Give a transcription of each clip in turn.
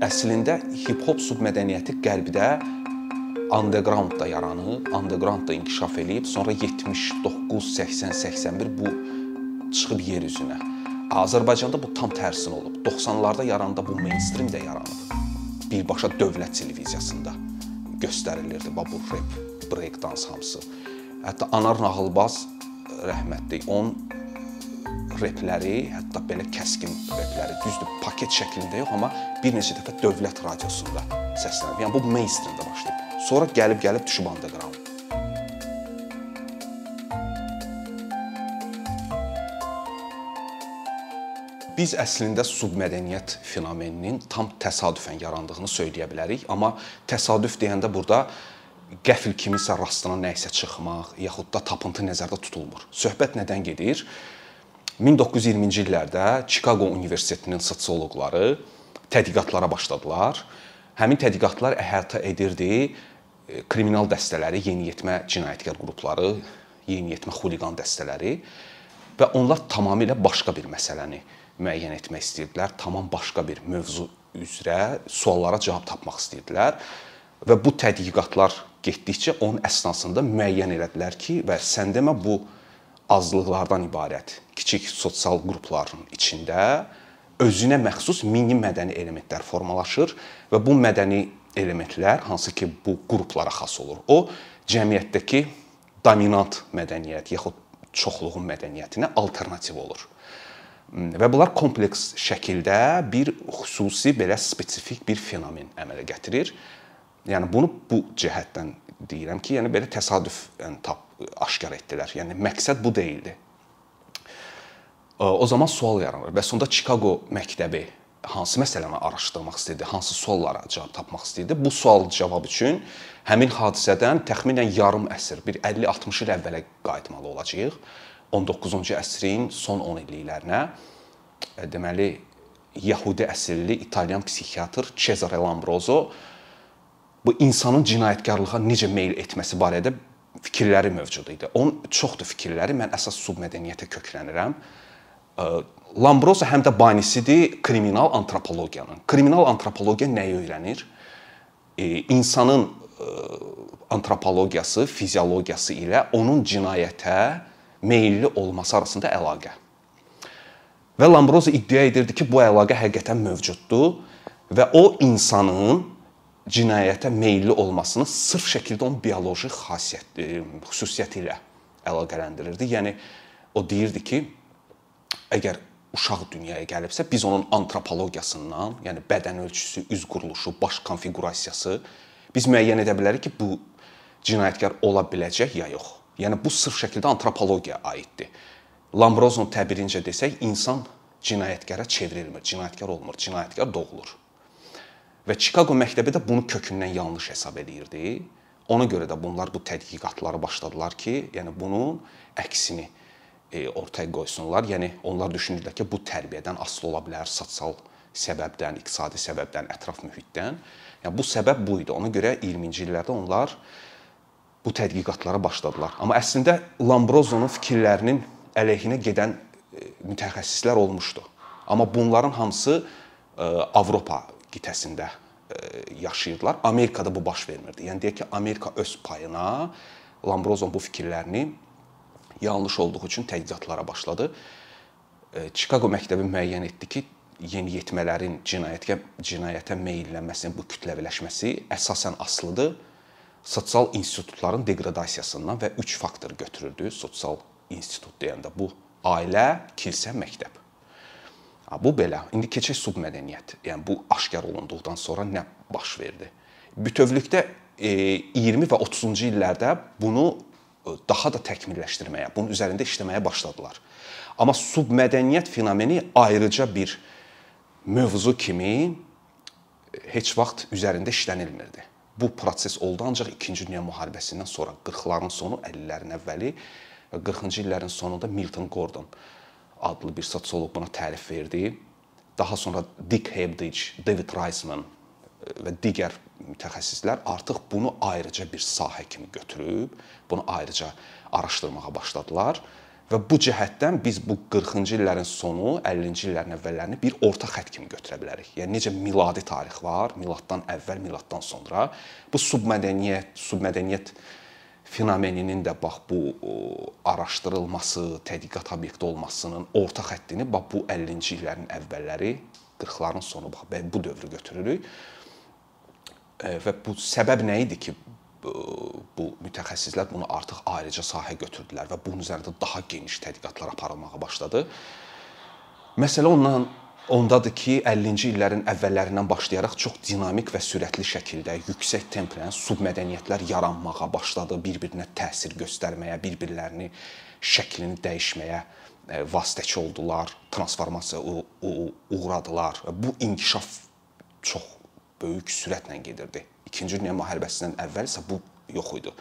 əslində hip-hop submədəniyyəti qərbdə undergroundda yaranıb, undergroundda inkişaf eləyib, sonra 79, 80, 81 bu çıxıb yer üzünə. Azərbaycanda bu tam tərsinə olub. 90-larda yaranda bu mainstream də yaranıb. Birbaşa dövlət televiziyasında göstərilirdi bu rep, break dance hamısı. Hətta Anar Nağılbaz rəhmətli onun repləri, hətta belə kəskin repləri, düzdür, paket şəklində yox, amma bir neçə dəfə dövlət radiosunda səslənib. Yəni bu mainstreamdə başlayıb. Sonra gəlib-gəlib düşüb underground. Biz əslində submədəniyyət fenomeninin tam təsadüfən yarandığını söyləyə bilərik, amma təsadüf deyəndə burada qəfil kimisə rastına nə isə çıxmaq, yaxud da tapıntı nəzərdə tutulmur. Söhbət nədən gedir? 1920-ci illərdə Chicago Universitetinin sosioloqları tədqiqatlara başladılar. Həmin tədqiqatlar əhatə edirdi e, kriminal dəstələri, yeniyetmə cinayətkar qrupları, yeniyetmə xuliqan dəstələri və onlar tamamilə başqa bir məsələni müəyyən etmək istəyirdilər. Tamam başqa bir mövzu üzrə suallara cavab tapmaq istəyirdilər və bu tədqiqatlar getdikcə onun əsnasında müəyyən elədilər ki, və sən demə bu azlıqlardan ibarət kiçik sosial qrupların içində özünə məxsus mini mədəni elementlər formalaşır və bu mədəni elementlər hansı ki bu qruplara xas olur. O cəmiyyətdəki dominant mədəniyyət yaxud çoxluğun mədəniyyətinə alternativ olur. Və bunlar kompleks şəkildə bir xüsusi belə spesifik bir fenomen əmələ gətirir. Yəni bunu bu cəhətdən deyirəm ki, yəni belə təsadüf yəni tap aşkar etdilər. Yəni məqsəd bu deyildi. O zaman sual yaranır. Bəs onda Chicago məktəbi hansı məsələni araşdırmaq istəyirdi, hansı suallara cavab tapmaq istəyirdi? Bu sual cavab üçün həmin hadisədən təxminən yarım əsr, bir 50-60 il əvvələ qayıtmalı olacağıq. 19-cu əsrin son 10 illiklərinə. Deməli, Yahudi əsilli İtalyan psixiatr Cesare Lombroso bu insanın cinayətkarlığa necə meyl etməsi barədə fikirləri mövcud idi. Onun çoxdur fikirləri. Mən əsas submədəniyyətə köklənirəm. Lombroso həm də banisidir kriminal antropologiyanın. Kriminal antropologiya nəyi öyrənir? İnsanın antropologiyası, fiziologiyası ilə onun cinayətə meylli olması arasında əlaqə. Və Lombroso iddia edirdi ki, bu əlaqə həqiqətən mövcuddur və o insanın cinayətə meylli olmasını sırf şəkildə onun bioloji xassiyyət, e, xüsusiyyəti ilə əlaqələndirirdi. Yəni o deyirdi ki, əgər uşaq dünyaya gəlibsə, biz onun antropologiyasından, yəni bədən ölçüsü, üz quruluşu, baş konfiqurasiyası biz müəyyən edə bilərik ki, bu cinayətkar ola biləcək ya yox. Yəni bu sırf şəkildə antropologiyaya aiddir. Lambrozun təbirincə desək, insan cinayətkara çevrilmir, cinayətkar olmur, cinayətkar doğulur. Və Chicago məktəbi də bunu kökündən yanlış hesab eləyirdi. Ona görə də bunlar bu tədqiqatları başladılar ki, yəni bunun əksini e, ortaya qoysunlar. Yəni onlar düşünürlər ki, bu tərbiyədən asılı ola bilər, sosial səbəbdən, iqtisadi səbəbdən, ətraf mühitdən. Yəni bu səbəb bu idi. Ona görə 20-ci illərdə onlar bu tədqiqatlara başladılar. Amma əslində Lambrozonun fikirlərinin əleyhinə gedən e, mütəxəssislər olmuşdu. Amma bunların hamısı e, Avropa qitəsində e, yaşayırdılar. Amerikada bu baş vermirdi. Yəni deyək ki, Amerika öz payına Lambrozon bu fikirlərini yanlış olduğu üçün tədqiqatlara başladı. E, Chicago məktəbi müəyyən etdi ki, yeniyetmələrin cinayətə cinayətə meylənməsinin bu kütləviləşməsi əsasən asılıdır sosial institutların deqradasiyasından və 3 faktor götürüldü. Sosial institut deyəndə bu ailə, kilsə, məktəb. Bu belə. İndi keçək submədəniyyət. Yəni bu aşkar olunduqdan sonra nə baş verdi? Bütövlükdə 20 və 30-cu illərdə bunu e, daha da təkmilləşdirməyə, bunun üzərində işləməyə başladılar. Amma submədəniyyət fenomeni ayrıca bir mövzu kimi e, heç vaxt üzərində işlənilmirdi. Bu proses oldu ancaq 2-ci Dünya müharibəsindən sonra 40-ların sonu, 50-lərin əvvəli və 40-cı illərin sonunda Milton Gordon adlı bir sosioloq buna tərif verdi. Daha sonra Dick Hebdige, David Reisman e, və digər mütəxəssislər artıq bunu ayrıca bir sahə kimi götürüb, bunu ayrıca araşdırmağa başladılar Və bu cəhətdən biz bu 40-cı illərin sonu, 50-ci illərin əvvəllərini bir orta xətt kimi götürə bilərik. Yəni necə miladi tarix var, miladdan əvvəl, miladdan sonra bu submədəniyyət, submədəniyyət fenomeninin də bax bu araşdırılması, tədqiqat obyekti olmasının orta xəttini bax bu 50-ci illərin əvvəlləri, 40-ların sonu bax bu dövrü götürürük. Və bu səbəb nə idi ki, bu mütəxəssislər bunu artıq ayrıca sahə götürdülər və bunun üzərində daha geniş tədqiqatlar aparılmağa başladı. Məsələ ondan ondadır ki, 50-ci illərin əvvəllərindən başlayaraq çox dinamik və sürətli şəkildə yüksək templə submədəniyyətlər yaranmağa başladı, bir-birinə təsir göstərməyə, bir-birlərini şəklini dəyişməyə e, vasitəçi oldular, transformasiyaya uğradılar. Bu inkişaf çox böyük sürətlə gedirdi. 2-ci Dünya müharibəsindən əvvəl isə bu yox idi.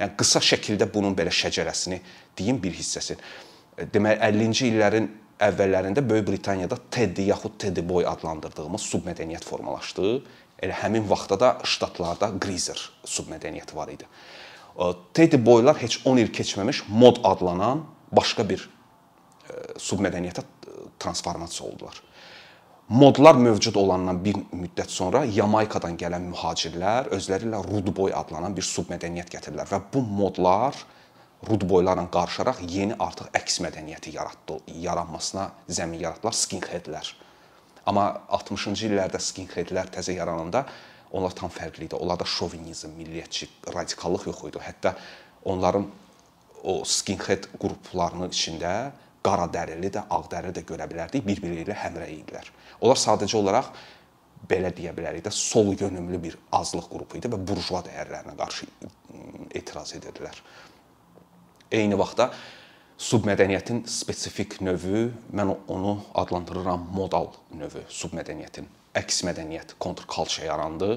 Yəni qısa şəkildə bunun belə şəcərəsini deyim bir hissəsi. Deməli 50-ci illərin əvvəllərində Böyük Britaniyada Teddy yaxud Teddy boy adlandırdığımız submədəniyyət formalaşdı. Elə həmin vaxtda da ştatlarda Greaser submədəniyyəti var idi. Teddy boylar heç 10 il keçməmiş mod adlanan başqa bir submədəniyyətə transformasiya oldular modlar mövcud olandan bir müddət sonra Yamaykadan gələn mühacirlər özləri ilə Rudboy adlanan bir submədəniyyət gətirdilər və bu modlar Rudboylarla qarışaraq yeni artıq əks mədəniyyəti yaratdı, yaranmasına zəmin yaratdılar skinheadlər. Amma 60-cı illərdə skinheadlər təzə yarananda onlar tam fərqli idi. Onlarda şovinizm, milliyyətçi, radikallıq yox idi. Hətta onların o skinhead qruplarının içində qara dərili də, ağ dərili də görə bilərdik, bir-biri ilə həmrəy idilər. Onlar sadəcə olaraq belə deyə bilərik də sol yönümlü bir azlıq qrupu idi və burjua dəyərlərinə qarşı etiraz edirdilər. Eyni vaxtda submədəniyyətin spesifik növü, mən onu adlandırıram modal növü submədəniyyətin. Əks mədəniyyət, kontrkultur yarandı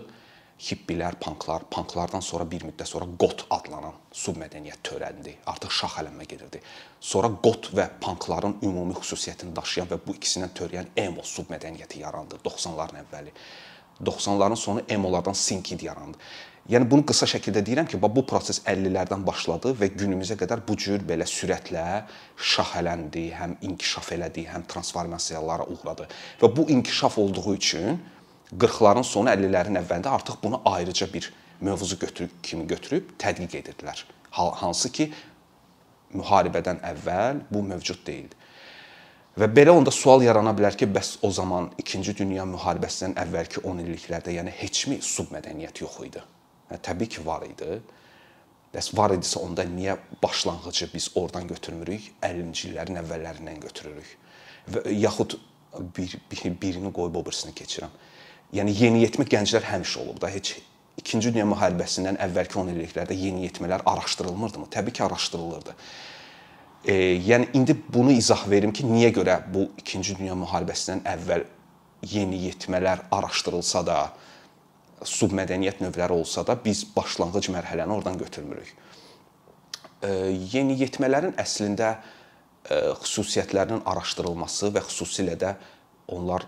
hippilər, panklar, panklardan sonra bir müddət sonra got adlanan submədəniyyət törəndi. Artıq şaxələnmə gedirdi. Sonra got və pankların ümumi xüsusiyyətini daşıyan və bu ikisindən törəyən emo submədəniyyəti yarandı 90-ların əvvəli. 90-ların sonu emolardan sinkid yarandı. Yəni bunu qısa şəkildə deyirəm ki, bu proses 50-lərdən başladı və günümüzə qədər bu cür belə sürətlə şaxələndi, həm inkişaf elədi, həm transformasiyalara uğradı. Və bu inkişaf olduğu üçün 40-ların sonu 50-lərin əvvəlində artıq bunu ayrıca bir mövzu götürüb kimi götürüb tədqiq edirdilər. Hansı ki müharibədən əvvəl bu mövcud deyildi. Və belə onda sual yarana bilər ki, bəs o zaman 2-ci dünya müharibəsindən əvvəlki 10 illiklərdə yəni heçmi submədəniyyət yox idi? Hə, təbii ki, var idi. Bəs var idisə onda niyə başlanğıcı biz oradan götürmürük, 50-ci illərin əvvəllərindən götürürük? Və yaxud bir, bir birini qoyub o birisini keçirəm yəni yeniyetmə gənclər həmişə olub da. Heç 2-ci dünya müharibəsindən əvvəlki 10 illiklərdə yeniyetmələr araşdırılmırdımı? Təbii ki, araşdırılırdı. E, yəni indi bunu izah verim ki, niyə görə bu 2-ci dünya müharibəsindən əvvəl yeniyetmələr araşdırılsa da, submədəniyyət növləri olsa da biz başlanğıc mərhələni oradan götürmürük. E, yeniyetmələrin əslində e, xüsusiyyətlərinin araşdırılması və xüsusilə də onlar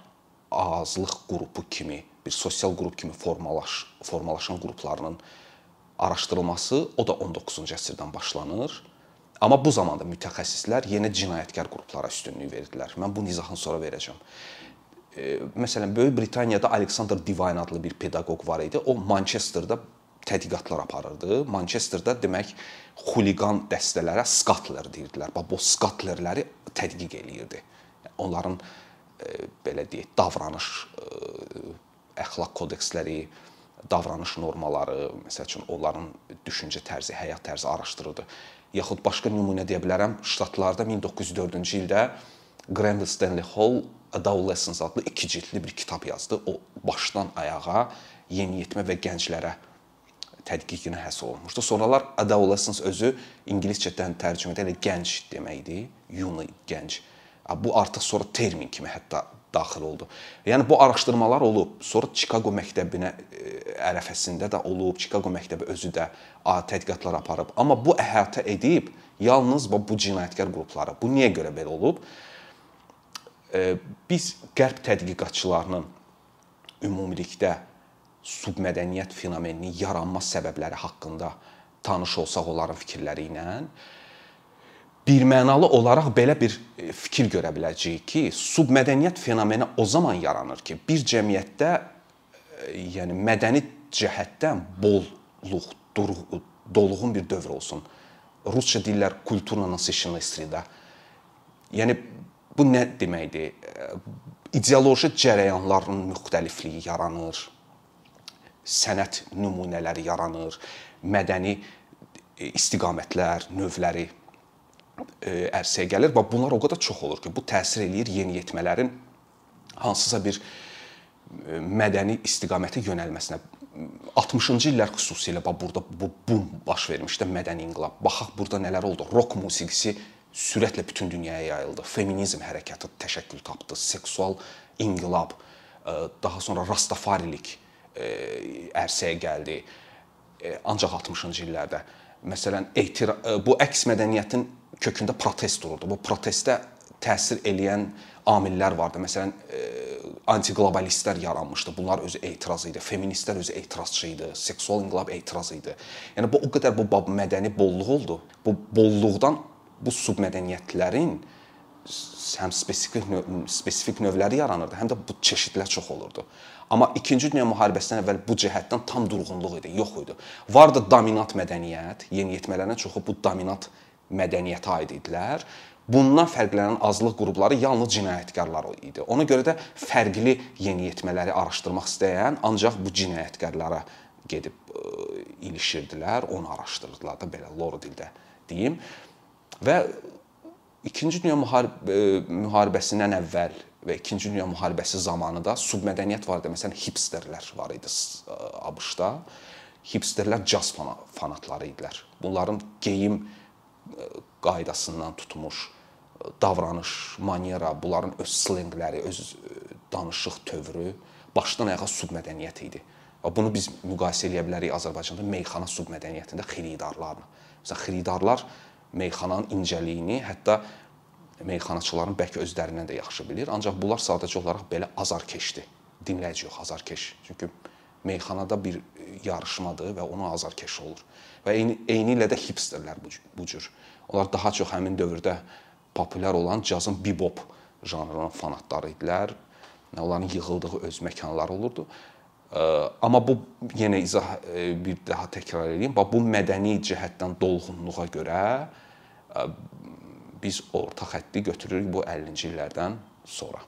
azlıq qrupu kimi, bir sosial qrup kimi formalaş, formalaşan qruplarının araşdırılması o da 19-cu əsrdən başlanır. Amma bu zamanda mütəxəssislər yenə cinayətkar qruplara üstünlük verdilər. Mən bu izahını sonra verəcəm. E, məsələn, Böyük Britaniyada Alexander Divine adlı bir pedaqoq var idi. O Manchesterdə tədqiqatlar aparırdı. Manchesterdə demək xuliqan dəstələrə skatler deyirdilər. Bax bu skatlerləri tədqiq eləyirdi. Onların belə deyək, davranış əxlaq kodeksləri, davranış normaları, məsəl üçün onların düşüncə tərzi, həyat tərzi araşdırırdı. Yaxud başqa nümunə deyə bilərəm, ştatlarda 1904-cü ildə Granville Stanley Hall Adolescence adlı 2 cildli bir kitab yazdı. O başdan ayağa yeniyetmə və gənclərə tədqiqinə həsr olunmuşdu. Sonralar adolescence özü ingiliscədən tərcümədə elə gənc deməkdir, young gənc Bu artıq sonra termin kimi hətta daxil oldu. Yəni bu araşdırmalar olub. Sonra Chicago məktəbinə ərəfəsində də olub. Chicago məktəbi özü də tədqiqatlar aparıb. Amma bu əhatə edib yalnız bu cinayətkar qrupları. Bu niyə görə belə olub? Biz qərb tədqiqatçılarının ümumilikdə submədəniyyət fenomeninin yaranma səbəbləri haqqında tanış olsaq onların fikirləri ilə birmənalı olaraq belə bir e, fikir görə biləcəyik ki, submədəniyyət fenomeni o zaman yaranır ki, bir cəmiyyətdə e, yəni mədəni cəhətdən bolluq, doluğun bir dövr olsun. Rusca dillər kulturla nasışını istridə. Yəni bu nə deməkdir? E, ideoloji cərəyanların müxtəlifliyi yaranır. Sənət nümunələri yaranır, mədəni istiqamətlər, növləri ərsəyə gəlir və bunlar o qədər çox olur ki, bu təsir eləyir yeniyetmələrin hansısa bir e, mədəni istiqamətə yönəlməsinə. 60-cı illər xüsusilə bax burada bu bum baş vermişdi mədəni inqilab. Baxaq burada nələr oldu. Rock musiqisi sürətlə bütün dünyaya yayıldı. Feminizm hərəkatı təşəkkül tapdı. Seksual inqilab, e, daha sonra rastafarilik ərsəyə gəldi. Ancaq 60-cı illərdə məsələn bu əks mədəniyyətin kökündə protest dururdu. Bu protestə təsir eləyən amillər vardı. Məsələn, antiqlobalistlər yaranmışdı. Bunlar özü etiraz idi. Feministlər özü etirazçı idi. Seksual inqilab etiraz idi. Yəni bu o qədər bu mədəni bolluq oldu. Bu bolluqdan bu submədəniyyətlərin həm spesifik növ, spesifik növləri yaranırdı, həm də bu çeşidlər çox olurdu. Amma 2-ci dünya müharibəsindən əvvəl bu cəhətdən tam durğunluq idi, yox idi. Vardı dominant mədəniyyət, yeniyetmələrin çoxu bu dominant mədəniyyətə aid idilər. Bundan fərqlənən azlıq qrupları yalnız cinayətkarlar idi. Ona görə də fərqli yeniyetmələri araşdırmaq istəyən ancaq bu cinayətkarlara gedib ə, e, ilişirdilər, onu araşdırırdılar da belə lor dildə deyim. Və 2-ci dünya müharib e, müharibəsindən əvvəl və 2-ci dünya müharibəsi zamanı da submədəniyyət var idi. Məsələn, hipsterlər var idi e, ABŞ-da. Hipsterlər caz fanatları idilər. Bunların geyim qaydasından tutmuş davranış, manyera, bunların öz slengləri, öz danışıq tövrü başdan ayağa submədəniyyət idi. Bunu biz müqayisə edə bilərik Azərbaycanda meyxana submədəniyyətində xiridarlarla. Məsələn, xiridarlar meyxananın incəliyini, hətta meyxanaçıların bəlkə özlərindən də yaxşı bilir. Ancaq bunlar sadəcə olaraq belə azarkeşdir. Dinləyici yox, azarkeş. Çünki meyxanada bir yarışmadır və ona azarkeş olur. Və eyni, eyni ilə də hipsterlər bu, bu cür. Onlar daha çox həmin dövrdə populyar olan cazın bebop janrının fanatları idilər. Onların yığıldığı öz məkanları olurdu. Amma bu yenə izah e, bir daha təkrar edeyim. Bax bu mədəni cəhətdən dolğunluğa görə biz orta xətti götürürük bu 50-ci illərdən sonra.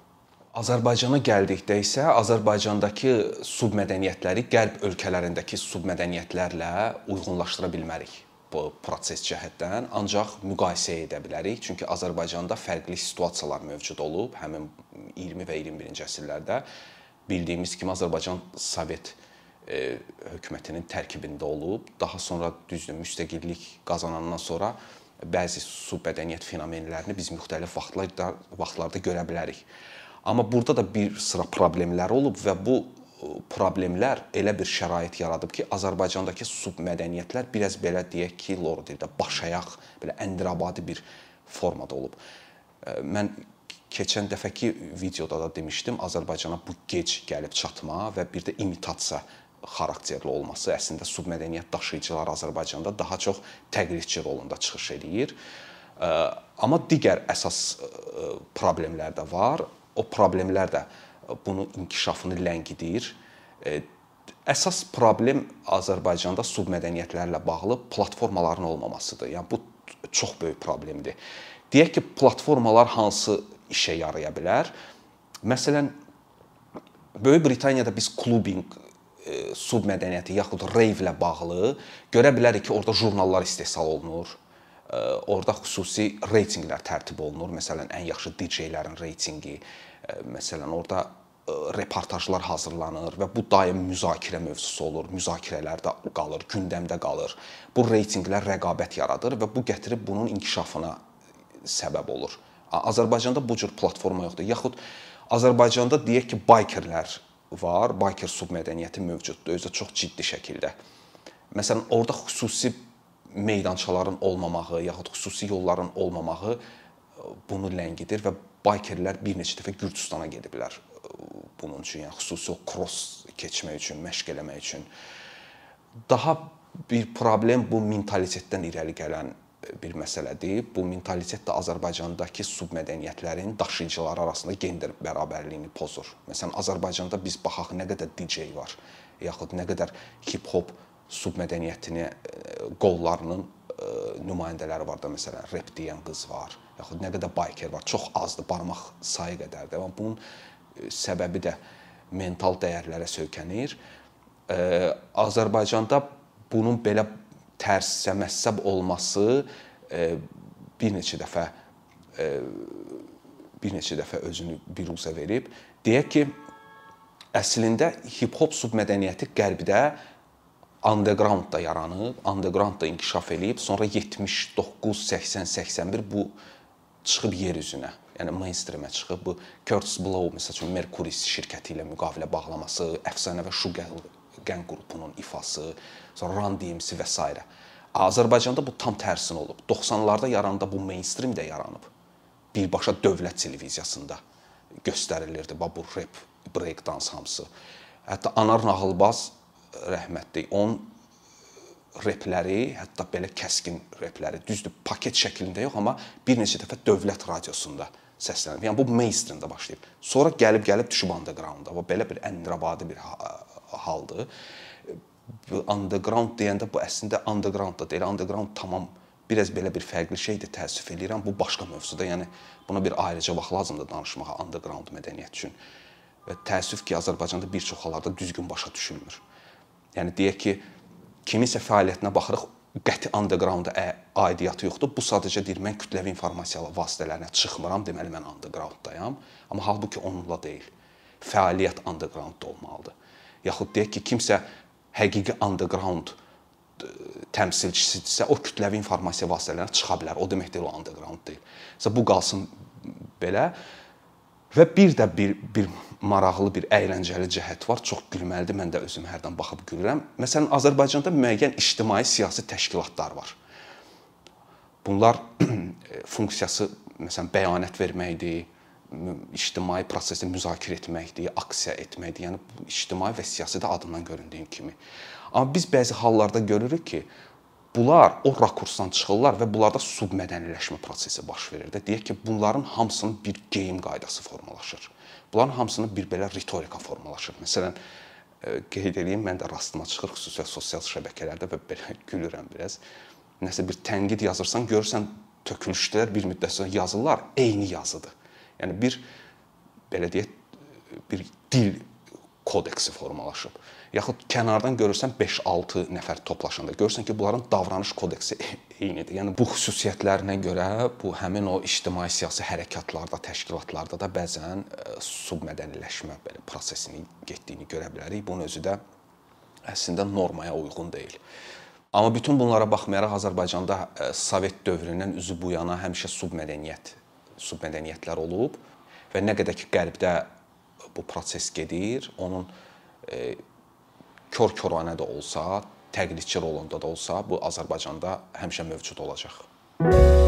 Azərbaycana gəldikdə isə Azərbaycandakı submədəniyyətləri qərb ölkələrindəki submədəniyyətlərlə uyğunlaşdıra bilmərik bu proses cəhətdən, ancaq müqayisə edə bilərik. Çünki Azərbaycanda fərqli situasiyalar mövcud olub, həmin 20 və 21-ci əsrlərdə bildiyimiz kimi Azərbaycan Sovet e, hökumətinin tərkibində olub. Daha sonra düzdür müstəqillik qazanandan sonra bəzi submədəniyyət fenomenlərini biz müxtəlif vaxtlarda vaxtlarda görə bilərik. Amma burada da bir sıra problemlər olub və bu e, problemlər elə bir şərait yaradıb ki, Azərbaycandakı submədəniyyətlər biraz belə deyək ki, lor dildə başayaq, belə əndirabadi bir formada olub. E, mən keçən dəfəki videoda da demişdim, Azərbaycana bu gec gəlib çatma və bir də imitasiya xarakterli olması əslində submədəniyyət daşıyıcıları Azərbaycanda daha çox təqlidçi rolunda çıxış eləyir. E, amma digər əsas problemlər də var o problemlər də bunun inkişafını ləngidir. E, əsas problem Azərbaycanda submədəniyyətlərlə bağlı platformaların olmamasıdır. Yəni bu çox böyük problemdir. Deyək ki, platformalar hansı işə yaraya bilər? Məsələn, Böyük Britaniyada biz klubinq e, submədəniyyəti yaxud ilə bağlı görə bilərik ki, orada jurnallar istehsal olunur orada xüsusi reytinqlər tərtib olunur. Məsələn, ən yaxşı DJ-lərin reytinqi, məsələn, orada reportajlar hazırlanır və bu daim müzakirə mövzusu olur. Müzakirələrdə qalır, gündəmdə qalır. Bu reytinqlər rəqabət yaradır və bu gətirib bunun inkişafına səbəb olur. Azərbaycanda bu cür platforma yoxdur. Yaxud Azərbaycanda deyək ki, bikerlər var, biker submədəniyyəti mövcuddur, özü çox ciddi şəkildə. Məsələn, orada xüsusi meydançaların olmamağı, yaxud xüsusi yolların olmamağı e, bunu ləngidir və baykerlər bir neçə dəfə Gürcüstana gediblər e, bunun üçün, yəni xüsusi o cross keçmək üçün, məşq eləmək üçün. Daha bir problem bu mentalitetdən irəli gələn bir məsələdir. Bu mentalitet də Azərbaycandakı submədəniyyətlərin daşıyıcıları arasında gender bərabərliyini pozur. Məsələn, Azərbaycanda biz baxaq nə qədər DJ var, yaxud nə qədər hip-hop submədəniyyətini qollarının nümayəndələri var da, məsələn, rep deyən qız var, yaxud nə qədər biker var. Çox azdır, barmaq sayı qədərdir. Amma bunun səbəbi də mental dəyərlərə söykənir. Azərbaycanda bunun belə tərsə məssəb olması e, bir neçə dəfə e, bir neçə dəfə özünü biruzə verib. Deyək ki, əslində hip-hop submədəniyyəti qərbdə undergroundda yaranıb, undergroundda inkişaf eləyib, sonra 79, 80, 81 bu çıxıb yer üzünə, yəni mainstreamə çıxıb. Bu Curtis Blow məsəl üçün Mercury şirkəti ilə müqavilə bağlaması, əfsanəvi Sugar Gang qrupunun ifası, sonra Run DMC və s. Azərbaycanda bu tam tərsinə olub. 90-larda yarananda bu mainstream də yaranıb. Birbaşa dövlət televiziyasında göstərilirdi bu rep, break dance hamısı. Hətta Anar Nağılbaz rəhmətli onun repləri, hətta belə kəskin repləri, düzdür, paket şəklində yox, amma bir neçə dəfə dövlət radiosunda səslənib. Yəni bu mainstreamdə başlayıb. Sonra gəlib-gəlib düşüb underground-da. Bu belə bir ənrəvadi bir haldır. Underground deyəndə bu əslində underground da deyil. Underground tamam biraz belə bir fərqli şeydir, təəssüf eləyirəm. Bu başqa mövzudur. Yəni buna bir ayrıca vaxt lazımdır danışmağa underground mədəniyyət üçün. Və təəssüf ki, Azərbaycanda bir çox hallarda düzgün başa düşülmür. Yəni deyək ki, kimisə fəaliyyətinə baxırıq, qəti underground-a aidiyyatı yoxdur. Bu sadəcə deyir mən kütləvi informasiya vasitələrinə çıxmıram, deməli mən underground-dayam. Amma halbuki onunla deyil. Fəaliyyət underground-da olmalıdır yaxud deyək ki, kimsə həqiqi underground təmsilçisidirsə, o kütləvi informasiya vasitələrinə çıxa bilər. O demək deyil o underground deyil. Məsələn, bu qalsın belə. Və bir də bir bir maraqlı, bir əyləncəli cəhət var. Çox gülməlidir. Mən də özüm hərdən baxıb gülürəm. Məsələn, Azərbaycanda müəyyən ictimai siyasi təşkilatlar var. Bunlar funksiyası məsələn bəyanət verməkdir, ictimai prosesi müzakirə etməkdir, aksiya etməkdir. Yəni ictimai və siyasi də adından göründüyü kimi. Amma biz bəzi hallarda görürük ki, bunlar o rakursdan çıxırlar və bunlarda submədəniləşmə prosesi baş verir də. Deyək ki, bunların hamısının bir geyim qaydası formalaşır. Bunların hamısının bir belə ritorika formalaşır. Məsələn, e, qeyd edeyim, mən də rastıma çıxır xüsusilə sosial şəbəkələrdə və belə gülürəm biraz. Nəsə bir tənqid yazırsan, görürsən tökülüşlər bir müddət sonra yazırlar, eyni yazıdır. Yəni bir belə deyək bir dil kodeksi formalaşıb. Yaxud kənardan görürsən 5-6 nəfər toplaşanda görürsən ki, bunların davranış kodeksi eynidir. Yəni bu xüsusiyyətlərinə görə bu həmin o ictimai siyasi hərəkatlarda, təşkilatlarda da bəzən e, submədəniləşmə belə prosesinin getdiyini görə bilərik. Bunun özü də əslində normaya uyğun deyil. Amma bütün bunlara baxmayaraq Azərbaycanda e, Sovet dövründən üzü bu yana həmişə submədəniyyət submədəniyyətlər olub və nə qədər ki qərbdə bu proses gedir, onun kör-körənə də olsa, təqlidçi rolunda da olsa, bu Azərbaycanda həmişə mövcud olacaq. Müzik